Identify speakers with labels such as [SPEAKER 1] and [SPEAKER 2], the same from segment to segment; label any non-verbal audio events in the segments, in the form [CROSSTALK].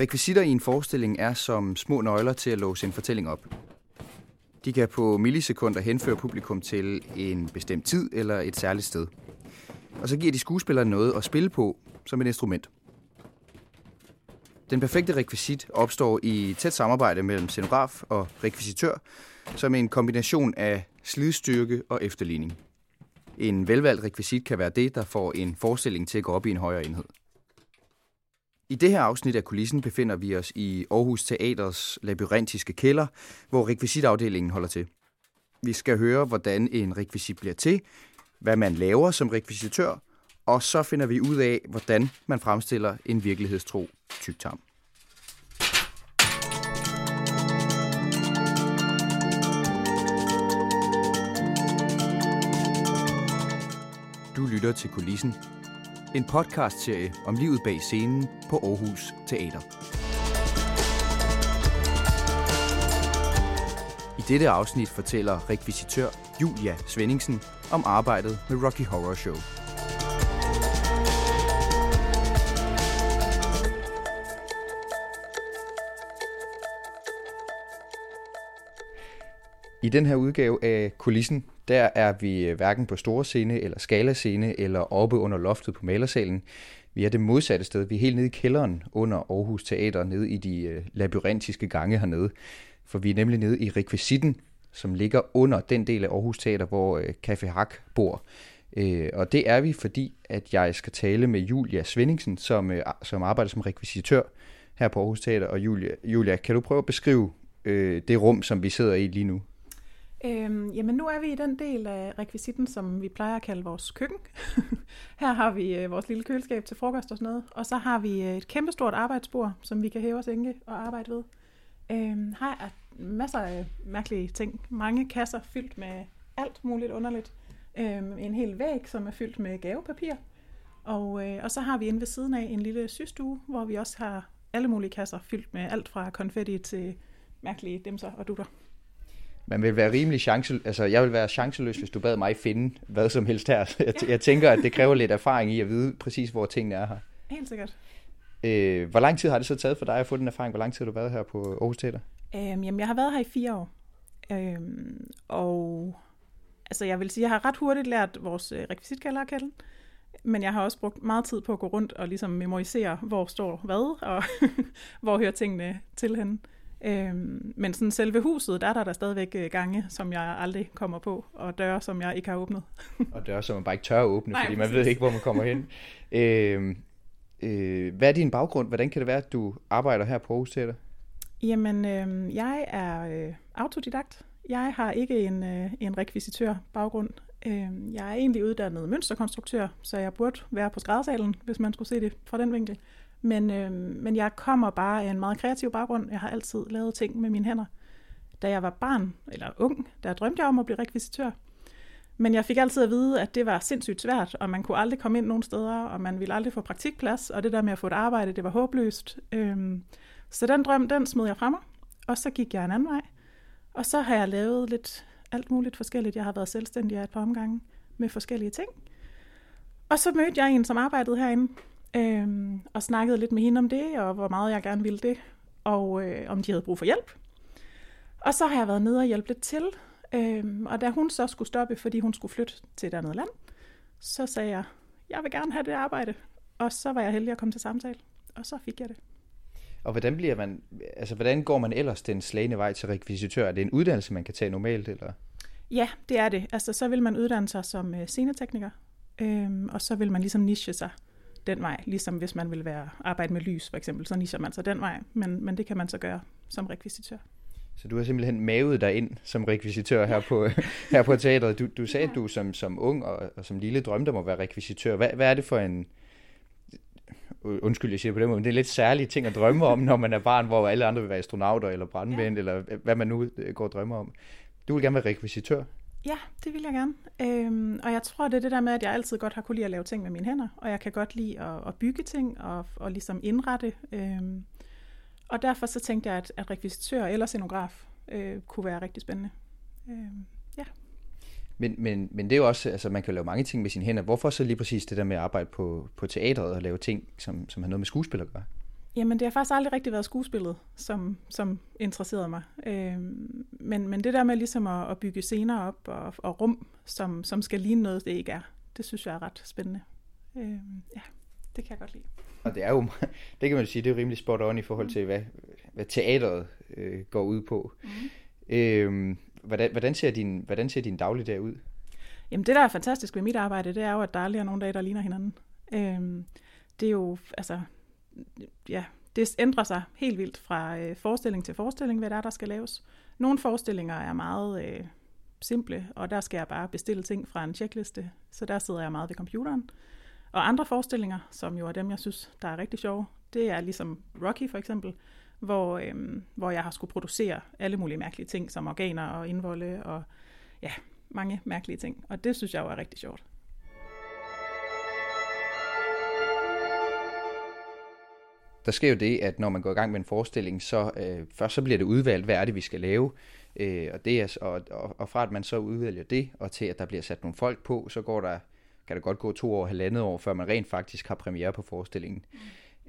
[SPEAKER 1] Rekvisitter i en forestilling er som små nøgler til at låse en fortælling op. De kan på millisekunder henføre publikum til en bestemt tid eller et særligt sted. Og så giver de skuespilleren noget at spille på som et instrument. Den perfekte rekvisit opstår i tæt samarbejde mellem scenograf og rekvisitør, som en kombination af slidstyrke og efterligning. En velvalgt rekvisit kan være det, der får en forestilling til at gå op i en højere enhed. I det her afsnit af kulissen befinder vi os i Aarhus Teaters labyrintiske kælder, hvor rekvisitafdelingen holder til. Vi skal høre, hvordan en rekvisit bliver til, hvad man laver som rekvisitør, og så finder vi ud af, hvordan man fremstiller en virkelighedstro tygtarm. Du lytter til Kulissen, en podcastserie om livet bag scenen på Aarhus Teater. I dette afsnit fortæller rekvisitør Julia Svendingsen om arbejdet med Rocky Horror Show. I den her udgave af Kulissen, der er vi øh, hverken på store scene eller skalascene eller oppe under loftet på malersalen. Vi er det modsatte sted. Vi er helt nede i kælderen under Aarhus Teater, nede i de øh, labyrintiske gange hernede. For vi er nemlig nede i rekvisitten, som ligger under den del af Aarhus Teater, hvor øh, Café Hak bor. Og det er vi, fordi at jeg skal tale med Julia Svendingsen, som, som arbejder som rekvisitør her på Aarhus Teater. Og Julia, Julia kan du prøve at beskrive øh, det rum, som vi sidder i lige nu?
[SPEAKER 2] Øhm, jamen nu er vi i den del af rekvisitten, som vi plejer at kalde vores køkken. [LAUGHS] Her har vi øh, vores lille køleskab til frokost og sådan noget. Og så har vi øh, et kæmpestort arbejdsbord, som vi kan hæve os enke og arbejde ved. Øhm, her er masser af mærkelige ting. Mange kasser fyldt med alt muligt underligt. Øhm, en hel væg, som er fyldt med gavepapir. Og, øh, og så har vi inde ved siden af en lille systue, hvor vi også har alle mulige kasser fyldt med alt fra konfetti til mærkelige dimser og dutter
[SPEAKER 1] man vil være rimelig chance, altså jeg vil være chanceløs, hvis du bad mig finde hvad som helst her. Jeg, ja. jeg tænker, at det kræver lidt erfaring i at vide præcis, hvor tingene er her.
[SPEAKER 2] Helt sikkert.
[SPEAKER 1] Øh, hvor lang tid har det så taget for dig at få den erfaring? Hvor lang tid har du været her på Aarhus Teater?
[SPEAKER 2] Øhm, jamen, jeg har været her i fire år. Øhm, og altså, jeg vil sige, jeg har ret hurtigt lært vores øh, rekvisitkælder at kende. Men jeg har også brugt meget tid på at gå rundt og ligesom memorisere, hvor står hvad, og [LAUGHS] hvor hører tingene til henne. Øhm, men sådan selve huset, der er der, der stadigvæk øh, gange, som jeg aldrig kommer på, og døre, som jeg ikke har åbnet. [LAUGHS]
[SPEAKER 1] og døre, som man bare ikke tør at åbne, Nej, fordi man ved ikke, hvor man kommer hen. [LAUGHS] øhm, øh, hvad er din baggrund? Hvordan kan det være, at du arbejder her på Aarhus Teater?
[SPEAKER 2] Jamen, øh, jeg er øh, autodidakt. Jeg har ikke en, øh, en rekvisitør baggrund. Øh, jeg er egentlig uddannet mønsterkonstruktør, så jeg burde være på skræddersalen, hvis man skulle se det fra den vinkel. Men, øh, men jeg kommer bare af en meget kreativ baggrund. Jeg har altid lavet ting med mine hænder. Da jeg var barn, eller ung, der drømte jeg om at blive rekvisitør. Men jeg fik altid at vide, at det var sindssygt svært, og man kunne aldrig komme ind nogen steder, og man ville aldrig få praktikplads, og det der med at få et arbejde, det var håbløst. Øhm, så den drøm, den smed jeg fra mig, og så gik jeg en anden vej. Og så har jeg lavet lidt alt muligt forskelligt. Jeg har været selvstændig et par omgange med forskellige ting. Og så mødte jeg en, som arbejdede herinde, Øhm, og snakkede lidt med hende om det, og hvor meget jeg gerne ville det, og øh, om de havde brug for hjælp. Og så har jeg været nede og hjælpe lidt til. Øhm, og da hun så skulle stoppe, fordi hun skulle flytte til et andet land, så sagde jeg, jeg vil gerne have det arbejde. Og så var jeg heldig at komme til samtale, og så fik jeg det.
[SPEAKER 1] Og hvordan bliver man, altså hvordan går man ellers den slagende vej til rekvisitør? Er det en uddannelse, man kan tage normalt, eller?
[SPEAKER 2] Ja, det er det. Altså, så vil man uddanne sig som øh, scenetekniker, øhm, og så vil man ligesom niche sig den vej, ligesom hvis man vil være arbejde med lys for eksempel, så nischer man sig den vej, men, men det kan man så gøre som rekvisitør.
[SPEAKER 1] Så du har simpelthen mavet dig ind som rekvisitør her på, [LAUGHS] her på teatret. Du, du sagde, at du som, som ung og, og som lille drømte om at være rekvisitør. Hvad, hvad er det for en, undskyld, jeg siger på den måde, men det er lidt særlige ting at drømme om, når man er barn, hvor alle andre vil være astronauter eller brandmænd, ja. eller hvad man nu øh, går og drømmer om. Du vil gerne være rekvisitør.
[SPEAKER 2] Ja, det vil jeg gerne. Øhm, og jeg tror, det er det der med, at jeg altid godt har kunne lide at lave ting med mine hænder, og jeg kan godt lide at, at bygge ting og, og ligesom indrette. Øhm, og derfor så tænkte jeg, at, at rekvisitør eller scenograf øh, kunne være rigtig spændende. Øhm, ja.
[SPEAKER 1] Men, men, men det er jo også, altså man kan lave mange ting med sine hænder. Hvorfor så lige præcis det der med at arbejde på, på teatret og lave ting, som, som har noget med skuespil at gøre?
[SPEAKER 2] Jamen, det har faktisk aldrig rigtig været skuespillet, som, som interesserede mig. Øh, men, men det der med ligesom at, at bygge scener op og, og rum, som, som skal ligne noget, det ikke er, det synes jeg er ret spændende. Øh, ja, det kan jeg godt lide.
[SPEAKER 1] Og det er jo, [LAUGHS] det kan man sige, det er rimelig spot on i forhold til, hvad, hvad teateret øh, går ud på. Mm. Øh, hvordan, hvordan, ser din, hvordan ser din dagligdag ud?
[SPEAKER 2] Jamen det, der er fantastisk ved mit arbejde, det er jo, at der aldrig er nogen dage, der ligner hinanden. Øh, det er jo, altså, ja, det ændrer sig helt vildt fra øh, forestilling til forestilling, hvad der er, der skal laves. Nogle forestillinger er meget øh, simple, og der skal jeg bare bestille ting fra en checkliste, så der sidder jeg meget ved computeren. Og andre forestillinger, som jo er dem, jeg synes, der er rigtig sjove, det er ligesom Rocky for eksempel, hvor, øhm, hvor jeg har skulle producere alle mulige mærkelige ting, som organer og indvolde og ja, mange mærkelige ting. Og det synes jeg jo er rigtig sjovt.
[SPEAKER 1] Der sker jo det, at når man går i gang med en forestilling, så øh, først så bliver det udvalgt, hvad er det, vi skal lave. Øh, og, det er, og, og, og fra at man så udvælger det, og til at der bliver sat nogle folk på, så går der, kan der godt gå to år, halvandet år, før man rent faktisk har premiere på forestillingen. Mm.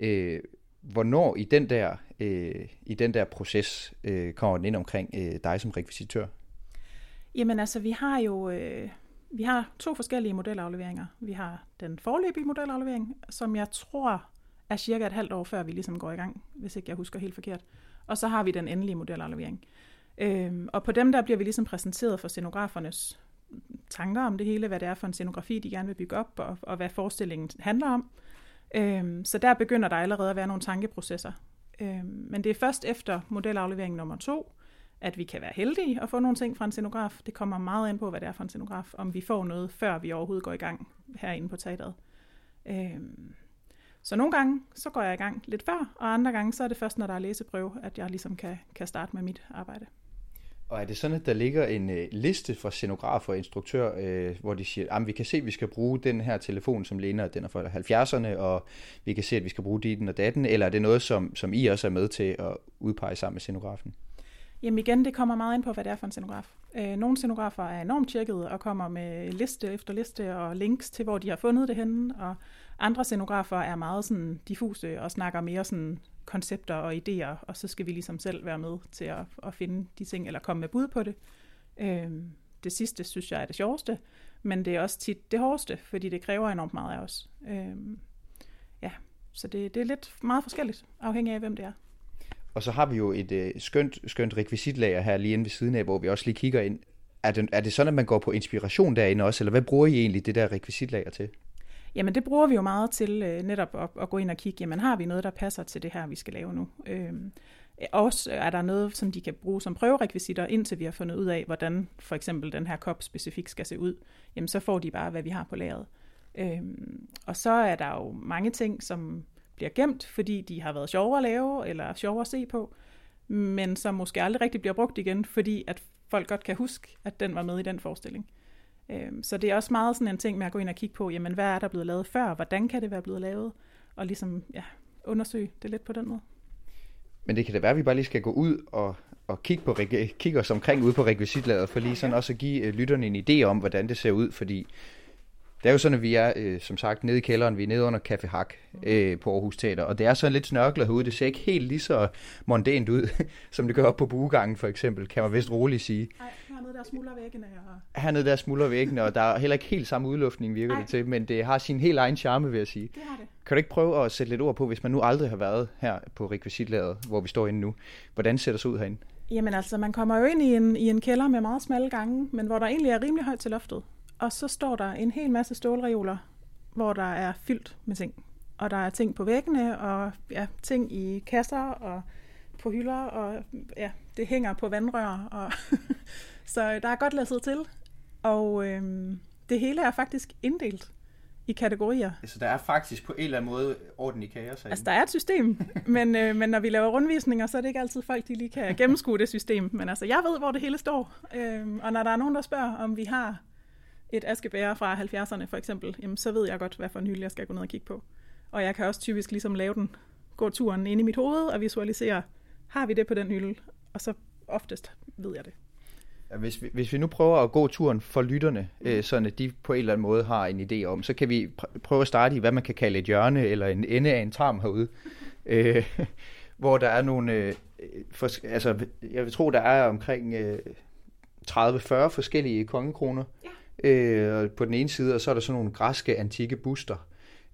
[SPEAKER 1] Øh, hvornår i den der, øh, i den der proces øh, kommer den ind omkring øh, dig som rekvisitør?
[SPEAKER 2] Jamen altså, vi har jo øh, vi har to forskellige modelafleveringer. Vi har den forløbige modelaflevering, som jeg tror er cirka et halvt år før vi ligesom går i gang, hvis ikke jeg husker helt forkert. Og så har vi den endelige modelaflevering. Øhm, og på dem der bliver vi ligesom præsenteret for scenografernes tanker om det hele, hvad det er for en scenografi, de gerne vil bygge op, og, og hvad forestillingen handler om. Øhm, så der begynder der allerede at være nogle tankeprocesser. Øhm, men det er først efter modelaflevering nummer to, at vi kan være heldige at få nogle ting fra en scenograf. Det kommer meget ind på, hvad det er for en scenograf, om vi får noget, før vi overhovedet går i gang herinde på teateret. Øhm, så nogle gange, så går jeg i gang lidt før, og andre gange, så er det først, når der er læseprøve, at jeg ligesom kan, kan starte med mit arbejde.
[SPEAKER 1] Og er det sådan, at der ligger en øh, liste for scenografer og instruktør, øh, hvor de siger, at vi kan se, at vi skal bruge den her telefon, som ligner, den er fra 70'erne, og vi kan se, at vi skal bruge den og datten, eller er det noget, som, som I også er med til at udpege sammen med scenografen?
[SPEAKER 2] Jamen igen, det kommer meget ind på, hvad det er for en scenograf. Øh, nogle scenografer er enormt tjekket og kommer med liste efter liste og links til, hvor de har fundet det henne, og andre scenografer er meget sådan diffuse og snakker mere sådan koncepter og idéer, og så skal vi ligesom selv være med til at, at finde de ting, eller komme med bud på det. Øh, det sidste synes jeg er det sjoveste, men det er også tit det hårdeste, fordi det kræver enormt meget af os. Øh, ja, så det, det er lidt meget forskelligt, afhængig af hvem det er.
[SPEAKER 1] Og så har vi jo et øh, skønt, skønt rekvisitlager her lige inde ved siden af, hvor vi også lige kigger ind. Er det, er det sådan, at man går på inspiration derinde også, eller hvad bruger I egentlig det der rekvisitlager til?
[SPEAKER 2] Jamen det bruger vi jo meget til øh, netop at, at gå ind og kigge, jamen har vi noget, der passer til det her, vi skal lave nu? Øh, også er der noget, som de kan bruge som prøverekvisitter, indtil vi har fundet ud af, hvordan for eksempel den her kop specifikt skal se ud. Jamen så får de bare, hvad vi har på lageret. Øh, og så er der jo mange ting, som bliver gemt, fordi de har været sjove at lave, eller sjove at se på, men som måske aldrig rigtig bliver brugt igen, fordi at folk godt kan huske, at den var med i den forestilling. Øhm, så det er også meget sådan en ting med at gå ind og kigge på, jamen hvad er der blevet lavet før, hvordan kan det være blevet lavet, og ligesom ja, undersøge det lidt på den måde.
[SPEAKER 1] Men det kan da være, at vi bare lige skal gå ud og, og kigge, på, kigge os omkring ud på rekvisitlaget, for lige sådan også at give øh, lytterne en idé om, hvordan det ser ud, fordi det er jo sådan, at vi er, øh, som sagt, nede i kælderen. Vi er nede under Café Hak øh, på Aarhus Teater. Og det er sådan lidt snørklet herude. Det ser ikke helt lige så mondænt ud, [LAUGHS] som det gør op på buegangen for eksempel, kan man vist roligt sige.
[SPEAKER 2] Nej, hernede der smuldrer væggene.
[SPEAKER 1] Og... Hernede der smuldrer væggene, og der er heller ikke helt samme udluftning, virker Ej. det til. Men det har sin helt egen charme, vil jeg sige.
[SPEAKER 2] Det har det.
[SPEAKER 1] Kan du ikke prøve at sætte lidt ord på, hvis man nu aldrig har været her på rekvisitlaget, hvor vi står inde nu. Hvordan ser det så ud herinde?
[SPEAKER 2] Jamen altså, man kommer jo ind i en, i en kælder med meget smalle gange, men hvor der egentlig er rimelig højt til loftet. Og så står der en hel masse stålreoler, hvor der er fyldt med ting. Og der er ting på væggene, og ja, ting i kasser og på hylder, og ja, det hænger på vandrør. Og [LAUGHS] så der er godt ladet til. Og øhm, det hele er faktisk inddelt i kategorier.
[SPEAKER 1] Altså der er faktisk på en eller anden måde orden i kaos
[SPEAKER 2] Altså der er et system, [LAUGHS] men, øh, men når vi laver rundvisninger, så er det ikke altid folk, de lige kan gennemskue det system. Men altså jeg ved, hvor det hele står. Øhm, og når der er nogen, der spørger, om vi har et askebære fra 70'erne for eksempel, jamen, så ved jeg godt, hvad for en hylde jeg skal gå ned og kigge på. Og jeg kan også typisk ligesom lave den, gå turen ind i mit hoved og visualisere, har vi det på den hylde? Og så oftest ved jeg det.
[SPEAKER 1] Ja, hvis, vi, hvis vi nu prøver at gå turen for lytterne, mm. øh, sådan at de på en eller anden måde har en idé om, så kan vi pr- prøve at starte i, hvad man kan kalde et hjørne eller en ende af en tarm herude. [LAUGHS] øh, [LAUGHS] hvor der er nogle, øh, for, altså jeg vil tro, der er omkring øh, 30-40 forskellige kongekroner øh, på den ene side, og så er der sådan nogle græske antikke buster,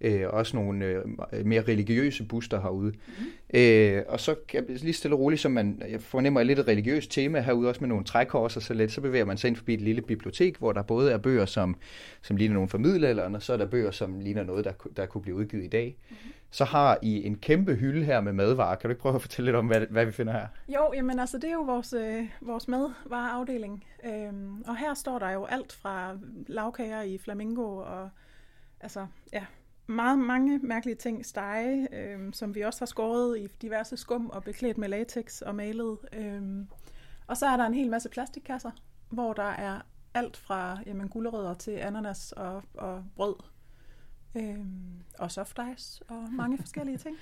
[SPEAKER 1] øh, også nogle øh, mere religiøse buster herude. Mm. Øh, og så kan jeg lige stille og roligt, som man, jeg fornemmer lidt et religiøst tema herude, også med nogle trækors og så lidt, så bevæger man sig ind forbi et lille bibliotek, hvor der både er bøger, som, som ligner nogle formidler, og så er der bøger, som ligner noget, der, der kunne blive udgivet i dag. Mm. Så har I en kæmpe hylde her med madvarer. Kan du ikke prøve at fortælle lidt om, hvad, hvad vi finder her?
[SPEAKER 2] Jo, jamen altså, det er jo vores, øh, vores madvareafdeling. Øhm, og her står der jo alt fra lavkager i flamingo og altså, ja, meget mange mærkelige ting. Stege, øh, som vi også har skåret i diverse skum og beklædt med latex og malet. Øh, og så er der en hel masse plastikkasser, hvor der er alt fra jamen, gulerødder til ananas og, og brød. Øh, og soft ice og mange [LAUGHS] forskellige ting.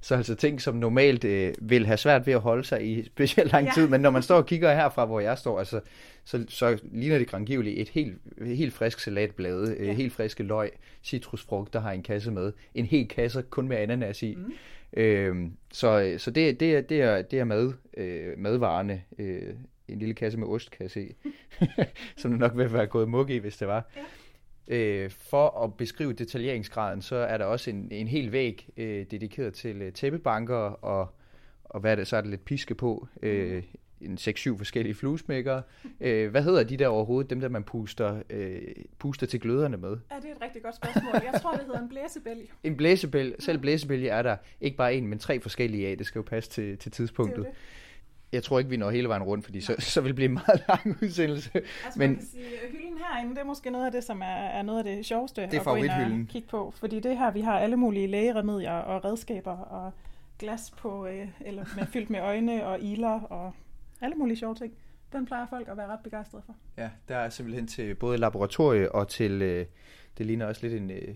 [SPEAKER 1] Så altså ting, som normalt øh, vil have svært ved at holde sig i specielt lang ja. tid, men når man står og kigger herfra, hvor jeg står, altså, så, så ligner det grangiveligt et helt, helt frisk salatblade, øh, ja. helt friske løg, citrusfrugt, der har en kasse med, en hel kasse kun med ananas i. Mm. Øh, så så det, det, er, det, er, det er mad, øh, madvarerne, øh, en lille kasse med ost, kan jeg se, [LAUGHS] som det nok vil være gået mug i, hvis det var. Ja. Øh, for at beskrive detaljeringsgraden, så er der også en, en hel væg øh, dedikeret til øh, tæppebanker, og, og hvad er det, så er der lidt piske på, øh, en 6-7 forskellige fluesmækker. Øh, hvad hedder de der overhovedet, dem der man puster, øh, puster til gløderne med?
[SPEAKER 2] Ja, det er et rigtig godt spørgsmål. Jeg tror, det hedder en blæsebælge. [LAUGHS]
[SPEAKER 1] En blæsebælge. Selv blæsebælge er der ikke bare en, men tre forskellige af. Det skal jo passe til, til tidspunktet. Det det jeg tror ikke, vi når hele vejen rundt, fordi så, så vil det blive en meget lang udsendelse.
[SPEAKER 2] Altså, Men, man kan sige, hylden herinde, det er måske noget af det, som er, er noget af det sjoveste det er at gå ind og kigge på. Fordi det her, vi har alle mulige lægeremedier og redskaber og glas på, øh, eller med, fyldt med øjne og iler og alle mulige sjove ting. Den plejer folk at være ret begejstrede for.
[SPEAKER 1] Ja, der er simpelthen til både laboratorie og til, øh, det ligner også lidt en øh,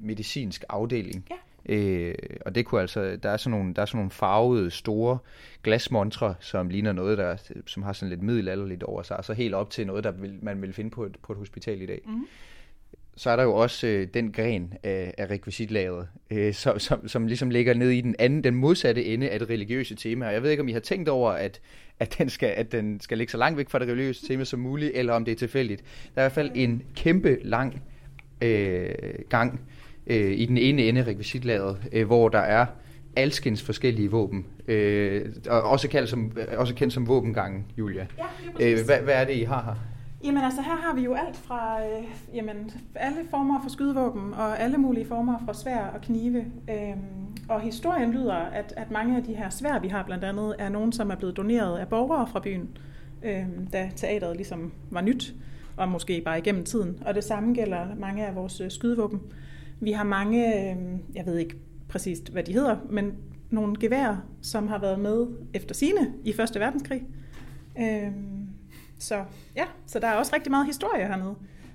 [SPEAKER 1] medicinsk afdeling. Ja Øh, og det kunne altså, der er sådan nogle, der er sådan nogle farvede, store glasmontre, som ligner noget, der, som har sådan lidt middelalderligt over sig, og så helt op til noget, der vil, man vil finde på et, på et hospital i dag. Mm. Så er der jo også øh, den gren af, af rekvisitlageret, øh, som, som, som ligesom ligger ned i den anden, den modsatte ende af det religiøse tema. Og jeg ved ikke, om I har tænkt over, at, at, den skal, at den skal ligge så langt væk fra det religiøse tema som muligt, eller om det er tilfældigt. Der er i hvert fald en kæmpe lang øh, gang, øh, i den ene ende rekvisitlaget, øh, hvor der er alskens forskellige våben, øh, og også kendt som, også kendt som våbengangen, Julia. Ja, øh, hvad, hvad er det, I har her?
[SPEAKER 2] Jamen altså, her har vi jo alt fra øh, jamen, alle former for skydevåben og alle mulige former for svær og knive. Øhm, og historien lyder, at, at mange af de her svær, vi har blandt andet, er nogen, som er blevet doneret af borgere fra byen, øhm, da teateret ligesom var nyt, og måske bare igennem tiden. Og det samme gælder mange af vores øh, skydevåben. Vi har mange, øh, jeg ved ikke præcist, hvad de hedder, men nogle geværer, som har været med efter sine i Første Verdenskrig. Øh, så ja, så der er også rigtig meget historie hernede.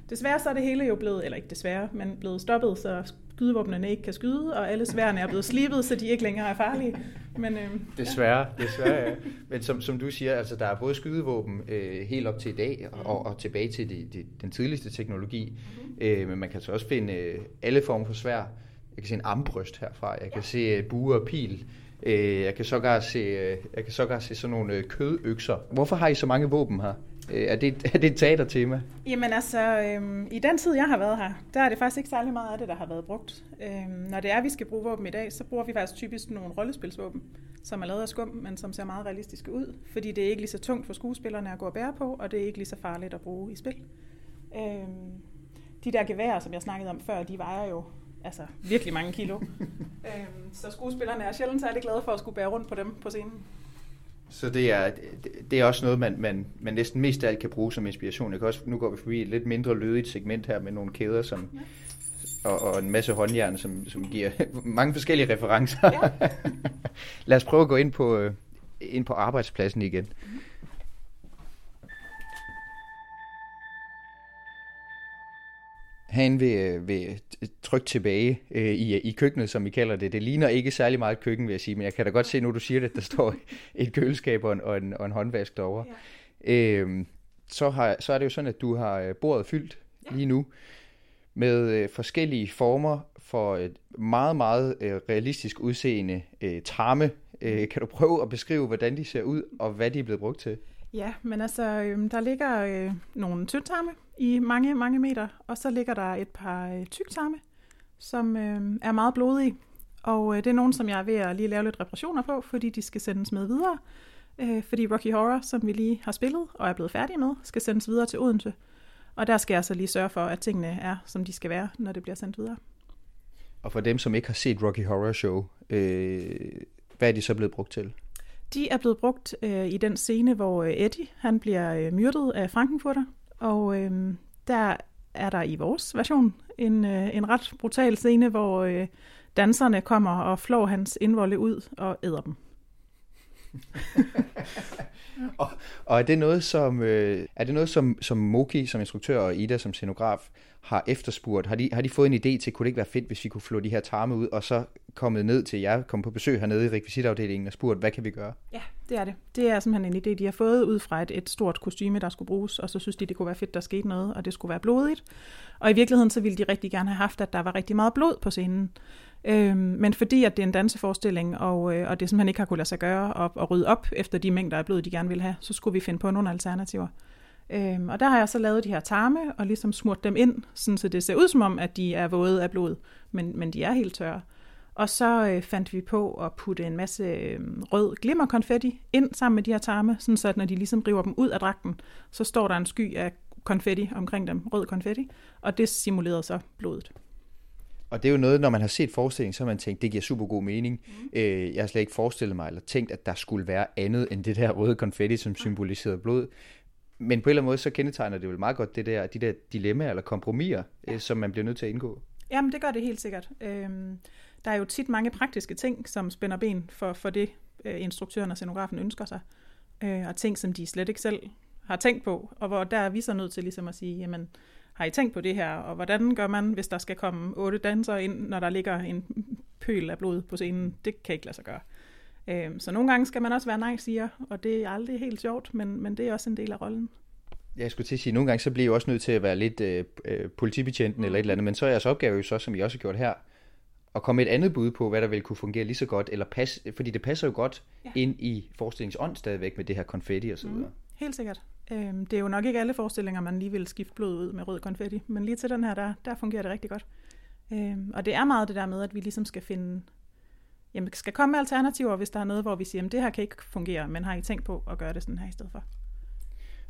[SPEAKER 2] Desværre så er det hele jo blevet, eller ikke desværre, men blevet stoppet, så skydevåbnene ikke kan skyde, og alle sværene er blevet slibet, så de ikke længere er farlige. Men, øh,
[SPEAKER 1] desværre, ja. desværre, ja. Men som, som du siger, altså der er både skydevåben øh, helt op til i dag, og, og tilbage til de, de, den tidligste teknologi, mm-hmm. øh, men man kan så også finde øh, alle former for svær. Jeg kan se en armbryst herfra, jeg kan ja. se øh, bue og pil, øh, jeg kan sågar se, øh, jeg kan sågar se sådan nogle øh, kødøkser. Hvorfor har I så mange våben her? Øh, er det, [LAUGHS] er det et teatertema?
[SPEAKER 2] Jamen altså, øhm, i den tid, jeg har været her, der er det faktisk ikke særlig meget af det, der har været brugt. Øhm, når det er, vi skal bruge våben i dag, så bruger vi faktisk typisk nogle rollespilsvåben, som er lavet af skum, men som ser meget realistiske ud, fordi det er ikke lige så tungt for skuespillerne at gå og bære på, og det er ikke lige så farligt at bruge i spil. Øhm, de der geværer, som jeg snakkede om før, de vejer jo altså virkelig mange kilo. [LAUGHS] øhm, så skuespillerne er sjældent særlig glade for at skulle bære rundt på dem på scenen.
[SPEAKER 1] Så det er, det er også noget, man, man, man næsten mest af alt kan bruge som inspiration. Jeg kan også, nu går vi forbi et lidt mindre lødigt segment her med nogle kæder, som, og, og en masse håndjern, som, som giver [LAUGHS] mange forskellige referencer. Ja. [LAUGHS] Lad os prøve at gå ind på, øh, ind på arbejdspladsen igen. Mm-hmm. Han vil, vil trykke tilbage øh, i, i køkkenet, som vi kalder det. Det ligner ikke særlig meget køkken, vil jeg sige, men jeg kan da godt se, nu du siger det, at der står [LAUGHS] et køleskab og en, og en, og en håndvask derovre. Ja. Øhm, så, har, så er det jo sådan, at du har øh, bordet fyldt ja. lige nu. med øh, forskellige former for et meget, meget øh, realistisk udseende øh, tarme. Øh, kan du prøve at beskrive, hvordan de ser ud, og hvad de er blevet brugt til?
[SPEAKER 2] Ja, men altså, øh, der ligger øh, nogle tyndtarme i mange, mange meter, og så ligger der et par øh, tyktarme, som øh, er meget blodige. Og øh, det er nogen, som jeg er ved at lige lave lidt reparationer på, fordi de skal sendes med videre. Øh, fordi Rocky Horror, som vi lige har spillet og er blevet færdige med, skal sendes videre til Odense. Og der skal jeg så lige sørge for, at tingene er, som de skal være, når det bliver sendt videre.
[SPEAKER 1] Og for dem, som ikke har set Rocky Horror Show, øh, hvad er de så blevet brugt til?
[SPEAKER 2] De er blevet brugt øh, i den scene, hvor øh, Eddie han bliver øh, myrdet af Frankenfurter, og øh, der er der i vores version en, øh, en ret brutal scene, hvor øh, danserne kommer og flår hans indvolde ud og æder dem. [LAUGHS]
[SPEAKER 1] og, og er det noget, som, øh, er det noget, som, som Moki som instruktør og Ida som scenograf har efterspurgt? Har de, har de fået en idé til, kunne det ikke være fedt, hvis vi kunne flå de her tarme ud, og så kommet ned til jer, kom på besøg hernede i rekvisitafdelingen og spurgt, hvad kan vi gøre?
[SPEAKER 2] Ja, det er det. Det er simpelthen en idé, de har fået ud fra et, et stort kostyme, der skulle bruges, og så synes de, det kunne være fedt, der skete noget, og det skulle være blodigt. Og i virkeligheden, så ville de rigtig gerne have haft, at der var rigtig meget blod på scenen. Øhm, men fordi at det er en danseforestilling, og, øh, og det simpelthen ikke har kunnet lade sig gøre at, at rydde op efter de mængder af blod, de gerne vil have, så skulle vi finde på nogle alternativer. Øhm, og der har jeg så lavet de her tarme, og ligesom smurt dem ind, sådan så det ser ud som om, at de er våde af blod, men, men de er helt tørre. Og så øh, fandt vi på at putte en masse øh, rød glimmerkonfetti ind sammen med de her tarme, sådan så at når de ligesom river dem ud af dragten, så står der en sky af konfetti omkring dem, rød konfetti, og det simulerede så blodet.
[SPEAKER 1] Og det er jo noget, når man har set forestillingen, så har man tænkt, det giver super god mening. Mm. Øh, jeg har slet ikke forestillet mig, eller tænkt, at der skulle være andet end det der røde konfetti, som symboliserede blod. Men på en eller anden måde, så kendetegner det vel meget godt det der, de der dilemmaer eller kompromiser, ja. øh, som man bliver nødt til at indgå.
[SPEAKER 2] Jamen, det gør det helt sikkert. Øhm, der er jo tit mange praktiske ting, som spænder ben for, for det, øh, instruktøren og scenografen ønsker sig. Øh, og ting, som de slet ikke selv har tænkt på, og hvor der er vi så nødt til ligesom at sige, jamen, har I tænkt på det her, og hvordan gør man, hvis der skal komme otte dansere ind, når der ligger en pøl af blod på scenen? Det kan ikke lade sig gøre. Øh, så nogle gange skal man også være nej-siger, og det er aldrig helt sjovt, men, men det er også en del af rollen.
[SPEAKER 1] Jeg skulle til at sige, at nogle gange så bliver jeg også nødt til at være lidt øh, øh politibetjenten eller et eller andet, men så er jeres opgave jo så, som I også har gjort her, at komme et andet bud på, hvad der vil kunne fungere lige så godt, eller passe, fordi det passer jo godt ja. ind i forestillingsånd stadigvæk med det her konfetti og så videre. Mm.
[SPEAKER 2] Helt sikkert. Øhm, det er jo nok ikke alle forestillinger, man lige vil skifte blod ud med rød konfetti, men lige til den her, der, der fungerer det rigtig godt. Øhm, og det er meget det der med, at vi ligesom skal finde, jamen skal komme med alternativer, hvis der er noget, hvor vi siger, at det her kan ikke fungere, men har I tænkt på at gøre det sådan her i stedet for?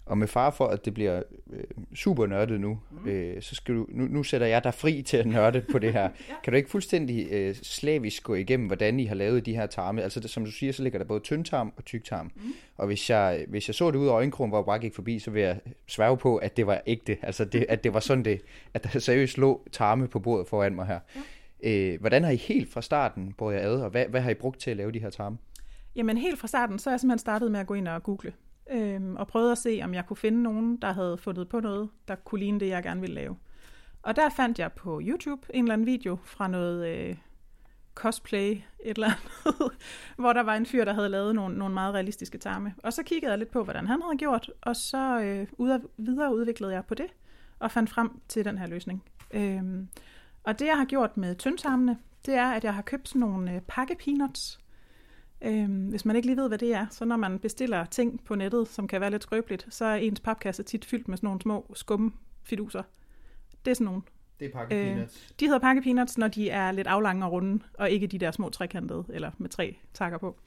[SPEAKER 1] Og med far for, at det bliver øh, super nørdet nu, mm. øh, så skal du, nu, nu sætter jeg dig fri til at nørde på det her. [LAUGHS] ja. Kan du ikke fuldstændig øh, slavisk gå igennem, hvordan I har lavet de her tarme? Altså det, som du siger, så ligger der både tyndtarm og tyktarm. Mm. Og hvis jeg, hvis jeg så det ud af øjenkrogen, hvor jeg bare gik forbi, så vil jeg sværge på, at det var ægte. Altså det, at det var sådan det, at der seriøst lå tarme på bordet foran mig her. Ja. Øh, hvordan har I helt fra starten på jer ad, og hvad, hvad har I brugt til at lave de her tarme?
[SPEAKER 2] Jamen helt fra starten, så er jeg simpelthen startet med at gå ind og google øh, og prøvede at se, om jeg kunne finde nogen, der havde fundet på noget, der kunne ligne det, jeg gerne ville lave. Og der fandt jeg på YouTube en eller anden video fra noget øh, cosplay, et eller andet, [LAUGHS] hvor der var en fyr, der havde lavet nogle, nogle meget realistiske tarme. Og så kiggede jeg lidt på, hvordan han havde gjort, og så øh, videre videreudviklede jeg på det, og fandt frem til den her løsning. Øhm, og det, jeg har gjort med tyndtarmene, det er, at jeg har købt sådan nogle øh, pakkepeanuts, Øhm, hvis man ikke lige ved, hvad det er, så når man bestiller ting på nettet, som kan være lidt skrøbeligt, så er ens papkasse tit fyldt med sådan nogle små skumme fiduser. Det er sådan nogle.
[SPEAKER 1] Det er pakkepeanuts.
[SPEAKER 2] Øh, de hedder pakkepeanuts, når de er lidt aflange og runde, og ikke de der små trekantede, eller med tre takker på.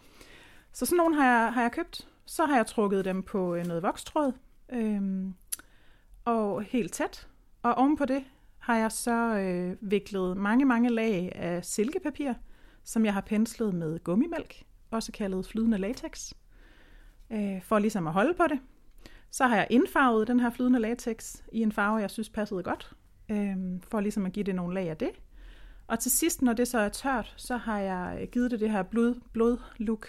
[SPEAKER 2] Så sådan nogle har jeg, har jeg købt. Så har jeg trukket dem på øh, noget vokstråd, øhm, og helt tæt. Og ovenpå det har jeg så øh, viklet mange, mange lag af silkepapir, som jeg har penslet med gummimælk også kaldet flydende latex, øh, for ligesom at holde på det. Så har jeg indfarvet den her flydende latex i en farve, jeg synes passede godt, øh, for ligesom at give det nogle lag af det. Og til sidst, når det så er tørt, så har jeg øh, givet det det her blod, blod look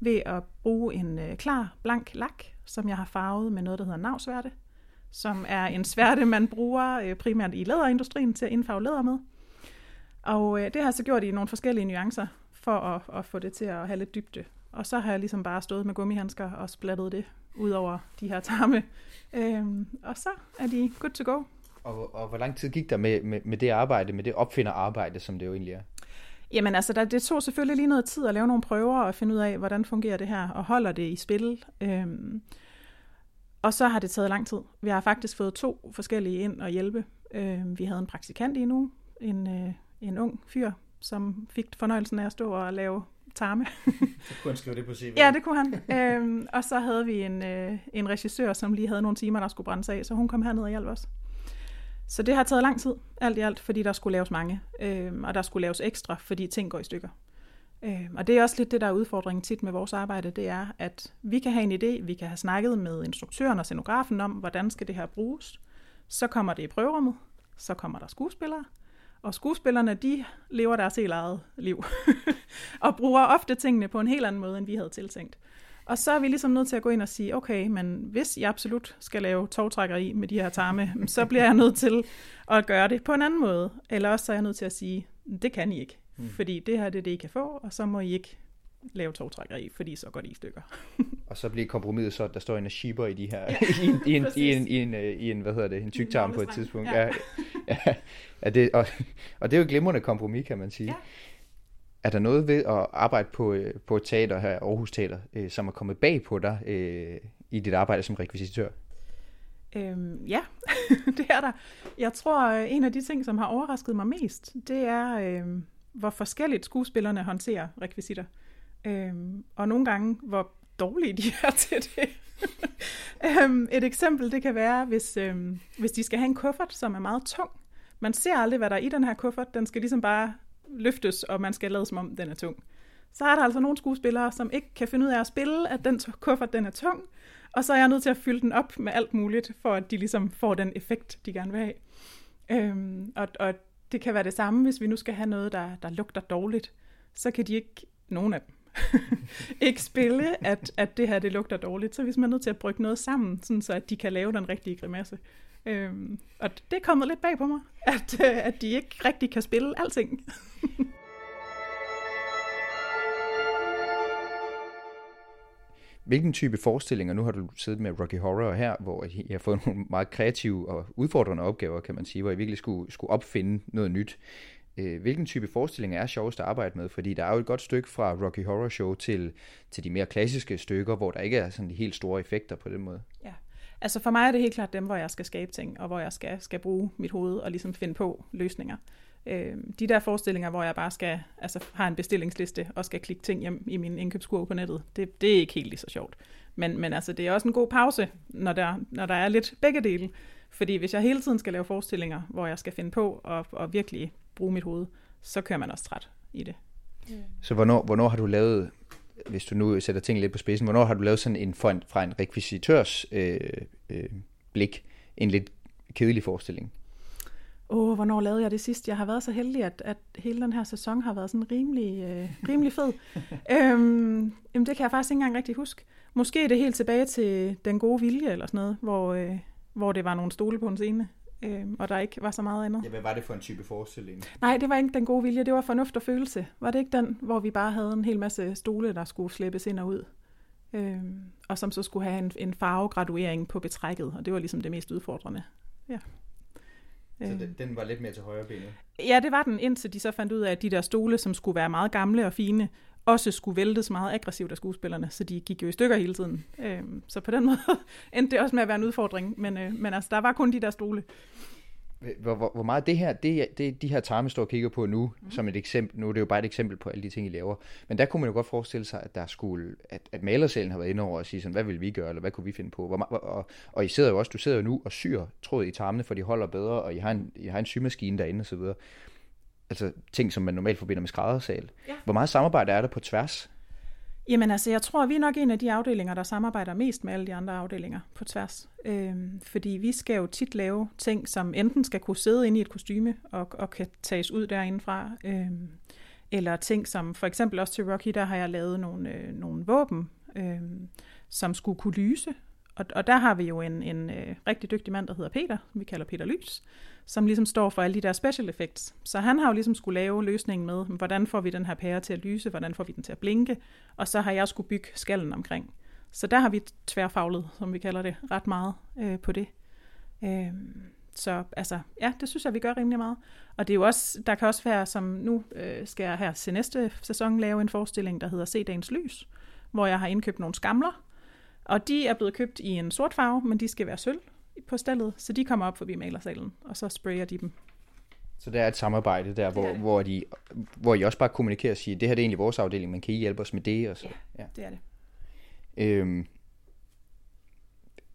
[SPEAKER 2] ved at bruge en øh, klar, blank lak, som jeg har farvet med noget, der hedder navsværte, som er en sværte, man bruger øh, primært i læderindustrien til at indfarve læder med. Og øh, det har jeg så gjort i nogle forskellige nuancer, for at, at få det til at have lidt dybde. Og så har jeg ligesom bare stået med gummihandsker og splattet det ud over de her tarme. Øhm, og så er de good to go.
[SPEAKER 1] Og, og hvor lang tid gik der med, med, med det arbejde, med det opfinderarbejde, som det jo egentlig er?
[SPEAKER 2] Jamen altså, der, det tog selvfølgelig lige noget tid at lave nogle prøver og finde ud af, hvordan fungerer det her, og holder det i spil. Øhm, og så har det taget lang tid. Vi har faktisk fået to forskellige ind og hjælpe. Øhm, vi havde en praktikant i nu, en, øh, en ung fyr, som fik fornøjelsen af at stå og lave tarme.
[SPEAKER 1] så kunne han skrive det på CV.
[SPEAKER 2] Ja, det kunne han. øhm, og så havde vi en, øh, en regissør, som lige havde nogle timer, der skulle brændes af, så hun kom herned og hjalp os. Så det har taget lang tid, alt i alt, fordi der skulle laves mange, øhm, og der skulle laves ekstra, fordi ting går i stykker. Øh, og det er også lidt det, der er udfordringen tit med vores arbejde, det er, at vi kan have en idé, vi kan have snakket med instruktøren og scenografen om, hvordan skal det her bruges. Så kommer det i prøverummet, så kommer der skuespillere, og skuespillerne, de lever deres helt eget liv, [LAUGHS] og bruger ofte tingene på en helt anden måde, end vi havde tiltænkt. Og så er vi ligesom nødt til at gå ind og sige, okay, men hvis jeg absolut skal lave togtrækkeri med de her tarme, så bliver jeg nødt til at gøre det på en anden måde. Eller også så er jeg nødt til at sige, det kan I ikke, mm. fordi det her det er det, I kan få, og så må I ikke lave togtrækkeri, fordi så går det i stykker.
[SPEAKER 1] og så bliver kompromiset så, at der står en shiber i de her, ja, [LAUGHS] i, en, i, en, i, en, i, en, øh, i en, hvad hedder det, en tygtarm på et tidspunkt. Ja. Ja, ja, ja det, og, og det er jo et glimrende kompromis, kan man sige. Ja. Er der noget ved at arbejde på, øh, på et teater her, Aarhus Teater, øh, som er kommet bag på dig øh, i dit arbejde som rekvisitør?
[SPEAKER 2] Øhm, ja, [LAUGHS] det er der. Jeg tror, en af de ting, som har overrasket mig mest, det er, øh, hvor forskelligt skuespillerne håndterer rekvisitter. Øhm, og nogle gange, hvor dårlige de er [LAUGHS] til det. øhm, et eksempel, det kan være, hvis, øhm, hvis de skal have en kuffert, som er meget tung. Man ser aldrig, hvad der er i den her kuffert. Den skal ligesom bare løftes, og man skal lade som om, den er tung. Så er der altså nogle skuespillere, som ikke kan finde ud af at spille, at den kuffert den er tung, og så er jeg nødt til at fylde den op med alt muligt, for at de ligesom får den effekt, de gerne vil have. Øhm, og, og det kan være det samme, hvis vi nu skal have noget, der, der lugter dårligt. Så kan de ikke, nogen af dem, [LAUGHS] ikke spille, at, at det her det lugter dårligt. Så hvis man er nødt til at brygge noget sammen, sådan så at de kan lave den rigtige grimasse. Øhm, og det er kommet lidt bag på mig, at, øh, at de ikke rigtig kan spille alting. [LAUGHS]
[SPEAKER 1] Hvilken type forestillinger, nu har du siddet med Rocky Horror her, hvor jeg har fået [LAUGHS] nogle meget kreative og udfordrende opgaver, kan man sige, hvor jeg virkelig skulle, skulle opfinde noget nyt. Øh, hvilken type forestillinger er sjovest at arbejde med? Fordi der er jo et godt stykke fra Rocky Horror Show til, til de mere klassiske stykker, hvor der ikke er sådan de helt store effekter på den måde.
[SPEAKER 2] Ja, altså for mig er det helt klart dem, hvor jeg skal skabe ting, og hvor jeg skal, skal bruge mit hoved og ligesom finde på løsninger. Øh, de der forestillinger, hvor jeg bare skal, altså har en bestillingsliste og skal klikke ting hjem i min indkøbskurve på nettet, det, det er ikke helt lige så sjovt. Men, men altså, det er også en god pause, når der, når der er lidt begge dele. Fordi hvis jeg hele tiden skal lave forestillinger, hvor jeg skal finde på og, og virkelig bruge mit hoved, så kører man også træt i det.
[SPEAKER 1] Så hvornår, hvornår har du lavet, hvis du nu sætter ting lidt på spidsen, hvornår har du lavet sådan en, fra en, fra en rekvisitørs øh, øh, blik, en lidt kedelig forestilling?
[SPEAKER 2] Åh, oh, hvornår lavede jeg det sidst? Jeg har været så heldig, at, at hele den her sæson har været sådan rimelig, øh, rimelig fed. [LAUGHS] øhm, jamen, det kan jeg faktisk ikke engang rigtig huske. Måske er det helt tilbage til Den gode vilje eller sådan noget, hvor, øh, hvor det var nogle stole på en scene øh, og der ikke var så meget andet.
[SPEAKER 1] Ja, hvad var det for en type forestilling?
[SPEAKER 2] Nej, det var ikke den gode vilje, det var fornuft og følelse. Var det ikke den, hvor vi bare havde en hel masse stole, der skulle slæbes ind og ud? Øh, og som så skulle have en, en farvegraduering på betrækket, og det var ligesom det mest udfordrende. Ja.
[SPEAKER 1] Så den, den var lidt mere til højre benet?
[SPEAKER 2] Ja, det var den, indtil de så fandt ud af, at de der stole, som skulle være meget gamle og fine, også skulle væltes meget aggressivt af skuespillerne, så de gik jo i stykker hele tiden. Øh, så på den [LAUGHS] måde endte det også med at være en udfordring, men, øh, men altså, der var kun de der stole.
[SPEAKER 1] Hvor, hvor, hvor meget det her, det, det de her tarme står og kigger på nu, mm. som et eksempel, nu er det jo bare et eksempel på alle de ting, I laver, men der kunne man jo godt forestille sig, at der skulle, at, at malersalen har været inde over og sige sådan, hvad vil vi gøre, eller hvad kunne vi finde på, hvor, og, og, og I sidder jo også, du sidder jo nu og syr tråd i tarmene, for de holder bedre, og I har en, I har en symaskine derinde og så videre altså ting, som man normalt forbinder med skræddersal. Ja. Hvor meget samarbejde er der på tværs?
[SPEAKER 2] Jamen altså, jeg tror, vi er nok en af de afdelinger, der samarbejder mest med alle de andre afdelinger på tværs. Øhm, fordi vi skal jo tit lave ting, som enten skal kunne sidde inde i et kostyme og, og kan tages ud derindefra, øhm, eller ting som, for eksempel også til Rocky, der har jeg lavet nogle, øh, nogle våben, øh, som skulle kunne lyse. Og, og der har vi jo en, en øh, rigtig dygtig mand, der hedder Peter, som vi kalder Peter Lys, som ligesom står for alle de der special effects. Så han har jo ligesom skulle lave løsningen med, hvordan får vi den her pære til at lyse, hvordan får vi den til at blinke, og så har jeg skulle bygge skallen omkring. Så der har vi tværfaglet, som vi kalder det, ret meget øh, på det. Øh, så altså, ja, det synes jeg, vi gør rimelig meget. Og det er jo også, der kan også være, som nu øh, skal jeg her til næste sæson lave en forestilling, der hedder Se Dagens Lys, hvor jeg har indkøbt nogle skamler, og de er blevet købt i en sort farve, men de skal være sølv på stallet, så de kommer op forbi malersalen, og så sprayer de dem.
[SPEAKER 1] Så der er et samarbejde der, hvor, hvor, de, hvor I også bare kommunikerer og siger, det her det er egentlig vores afdeling, men kan I hjælpe os med det? Og så?
[SPEAKER 2] Ja, ja. det er det.
[SPEAKER 1] Øhm,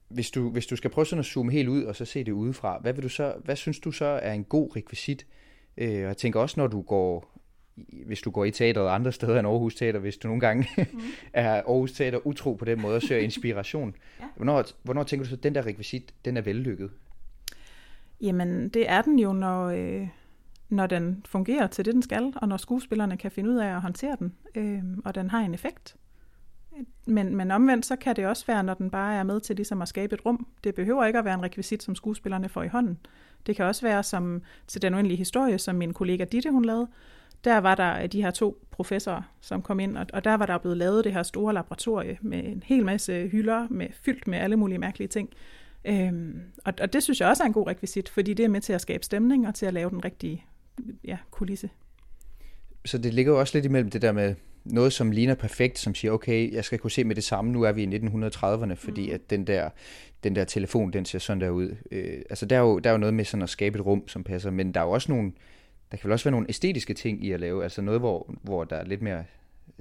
[SPEAKER 1] hvis, du, hvis du skal prøve sådan at zoome helt ud og så se det udefra, hvad, vil du så, hvad synes du så er en god rekvisit? Øh, og jeg tænker også, når du går hvis du går i teateret andre steder end Aarhus Teater, hvis du nogle gange [LAUGHS] mm. er Aarhus Teater utro på den måde og søger [LAUGHS] inspiration. ja. hvornår, hvornår tænker du så, at den der rekvisit, den er vellykket?
[SPEAKER 2] Jamen, det er den jo, når, øh, når den fungerer til det, den skal, og når skuespillerne kan finde ud af at håndtere den, øh, og den har en effekt. Men, men omvendt, så kan det også være, når den bare er med til ligesom at skabe et rum. Det behøver ikke at være en rekvisit, som skuespillerne får i hånden. Det kan også være som til den uendelige historie, som min kollega Ditte hun lavede, der var der de her to professorer, som kom ind, og, og der var der blevet lavet det her store laboratorie med en hel masse hylder, med, fyldt med alle mulige mærkelige ting. Øhm, og, og det synes jeg også er en god rekvisit, fordi det er med til at skabe stemning og til at lave den rigtige ja, kulisse.
[SPEAKER 1] Så det ligger jo også lidt imellem det der med noget, som ligner perfekt, som siger, okay, jeg skal kunne se med det samme, nu er vi i 1930'erne, fordi mm. at den der, den der telefon, den ser sådan der ud. Øh, altså der er, jo, der er jo noget med sådan at skabe et rum, som passer, men der er jo også nogle, der kan vel også være nogle æstetiske ting i at lave, altså noget, hvor, hvor der er lidt mere,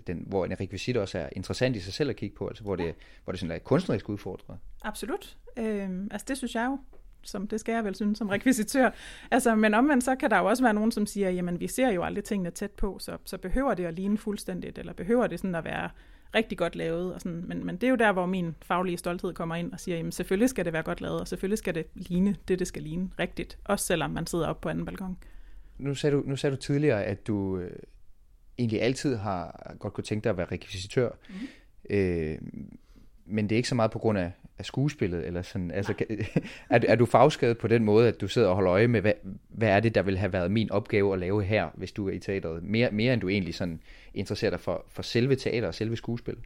[SPEAKER 1] den, hvor en rekvisit også er interessant i sig selv at kigge på, altså hvor det, hvor det sådan er kunstnerisk udfordret.
[SPEAKER 2] Absolut. Øhm, altså det synes jeg jo, som det skal jeg vel synes som rekvisitør. Altså, men omvendt så kan der jo også være nogen, som siger, jamen vi ser jo aldrig tingene tæt på, så, så behøver det at ligne fuldstændigt, eller behøver det sådan at være rigtig godt lavet. Og sådan. Men, men det er jo der, hvor min faglige stolthed kommer ind og siger, jamen selvfølgelig skal det være godt lavet, og selvfølgelig skal det ligne det, det skal ligne rigtigt, også selvom man sidder oppe på anden balkon
[SPEAKER 1] nu sagde du, nu sagde du tidligere, at du øh, egentlig altid har godt kunne tænke dig at være rekvisitør. Mm-hmm. Øh, men det er ikke så meget på grund af, af skuespillet, eller sådan, altså, [LAUGHS] er, er du fagskadet på den måde, at du sidder og holder øje med, hvad, hvad er det, der vil have været min opgave at lave her, hvis du er i teateret, mere, mere end du egentlig sådan interesserer dig for, for selve teater og selve skuespil?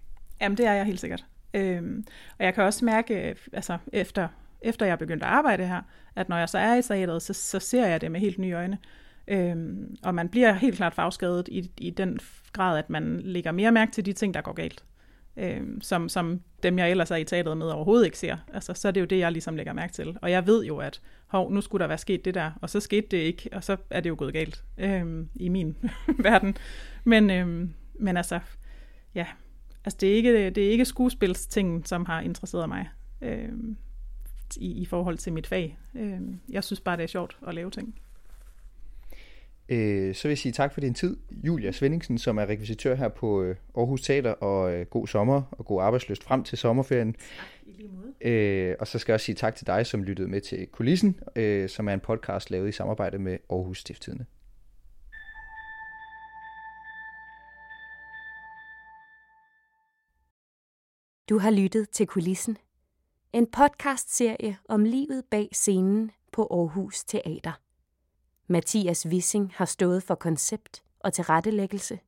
[SPEAKER 2] Jamen, det er jeg helt sikkert. Øhm, og jeg kan også mærke, altså efter, efter jeg begyndte at arbejde her, at når jeg så er i teateret, så, så ser jeg det med helt nye øjne. Øhm, og man bliver helt klart fagskadet i, i den grad, at man lægger mere mærke til de ting, der går galt. Øhm, som, som dem, jeg ellers er i teateret med, overhovedet ikke ser. Altså, så er det jo det, jeg ligesom lægger mærke til. Og jeg ved jo, at hov, nu skulle der være sket det der, og så skete det ikke, og så er det jo gået galt øhm, i min [LAUGHS] verden. Men, øhm, men altså, ja, altså det er ikke, det er ikke skuespilstingen, som har interesseret mig øhm, i, i forhold til mit fag. Øhm, jeg synes bare, det er sjovt at lave ting.
[SPEAKER 1] Øh, så vil jeg sige tak for din tid, Julia Svendingsen, som er rekvisitør her på øh, Aarhus Teater, og øh, god sommer og god arbejdsløst frem til sommerferien. Tak, i lige måde. Øh, og så skal jeg også sige tak til dig, som lyttede med til Kulissen, øh, som er en podcast lavet i samarbejde med Aarhus Stifttidende.
[SPEAKER 3] Du har lyttet til Kulissen, en podcastserie om livet bag scenen på Aarhus Teater. Mathias Wissing har stået for koncept og tilrettelæggelse.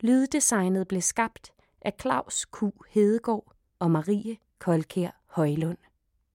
[SPEAKER 3] Lyddesignet blev skabt af Claus Q. Hedegaard og Marie Kolkær Højlund.